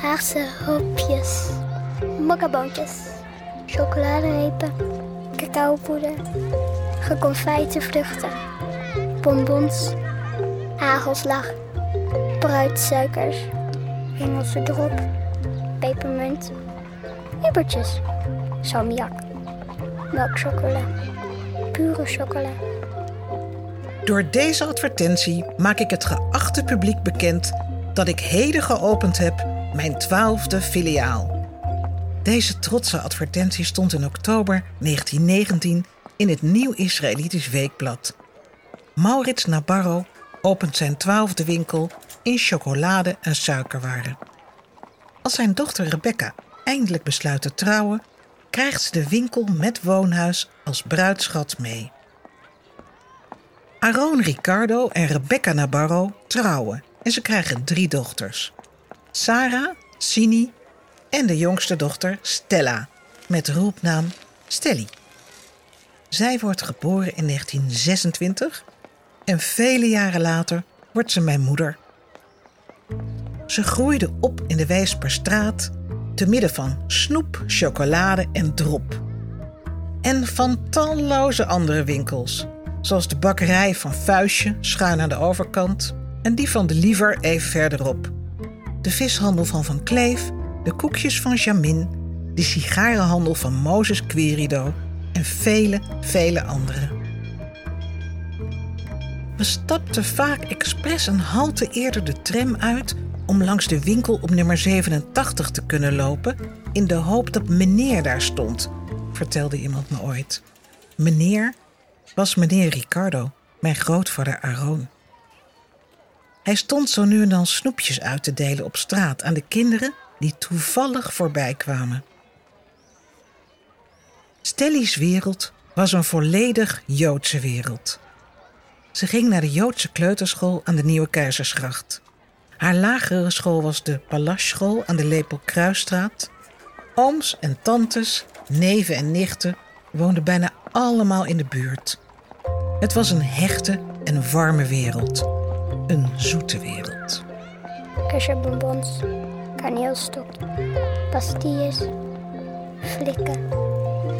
Haagse hoopjes, mokkaboontjes, chocoladerepen, cacaopoeder, geconfijte vruchten, bonbons, hagelslag, bruidsuikers, Engelse drop, pepermunt, jubbertjes, salmiak, melkchocola, pure chocola. Door deze advertentie maak ik het geachte publiek bekend dat ik heden geopend heb mijn twaalfde filiaal. Deze trotse advertentie stond in oktober 1919 in het Nieuw Israëlitisch Weekblad. Maurits Nabarro opent zijn twaalfde winkel in chocolade en suikerwaren. Als zijn dochter Rebecca eindelijk besluit te trouwen, krijgt ze de winkel met woonhuis als bruidschat mee. Aaron Ricardo en Rebecca Nabarro trouwen en ze krijgen drie dochters. Sarah, Sini en de jongste dochter Stella, met roepnaam Stelly. Zij wordt geboren in 1926 en vele jaren later wordt ze mijn moeder. Ze groeide op in de Wijsperstraat te midden van snoep, chocolade en drop. En van talloze andere winkels, zoals de bakkerij van Vuistje schuin aan de overkant en die van de Liever even verderop. De vishandel van Van Kleef, de koekjes van Jamin, de sigarenhandel van Mozes Querido en vele, vele andere. We stapten vaak expres een halte eerder de tram uit om langs de winkel op nummer 87 te kunnen lopen, in de hoop dat meneer daar stond, vertelde iemand me ooit. Meneer was meneer Ricardo, mijn grootvader Aaron. Hij stond zo nu en dan snoepjes uit te delen op straat aan de kinderen die toevallig voorbij kwamen. Stelly's wereld was een volledig Joodse wereld. Ze ging naar de Joodse kleuterschool aan de Nieuwe Keizersgracht. Haar lagere school was de Palasschool aan de Lepelkruisstraat. Ooms en tantes, neven en nichten woonden bijna allemaal in de buurt. Het was een hechte en warme wereld. Een zoete wereld. Kersenbonbons, kaneelstok, pastilles, flikken,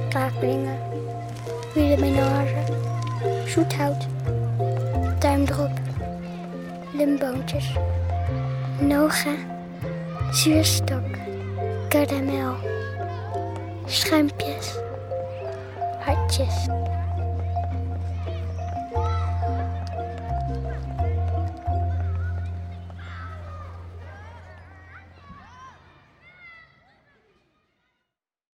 krakelingen, huilemenage, zoethout, duimdrop, limboontjes, noga, zuurstok, karamel, schuimpjes, hartjes.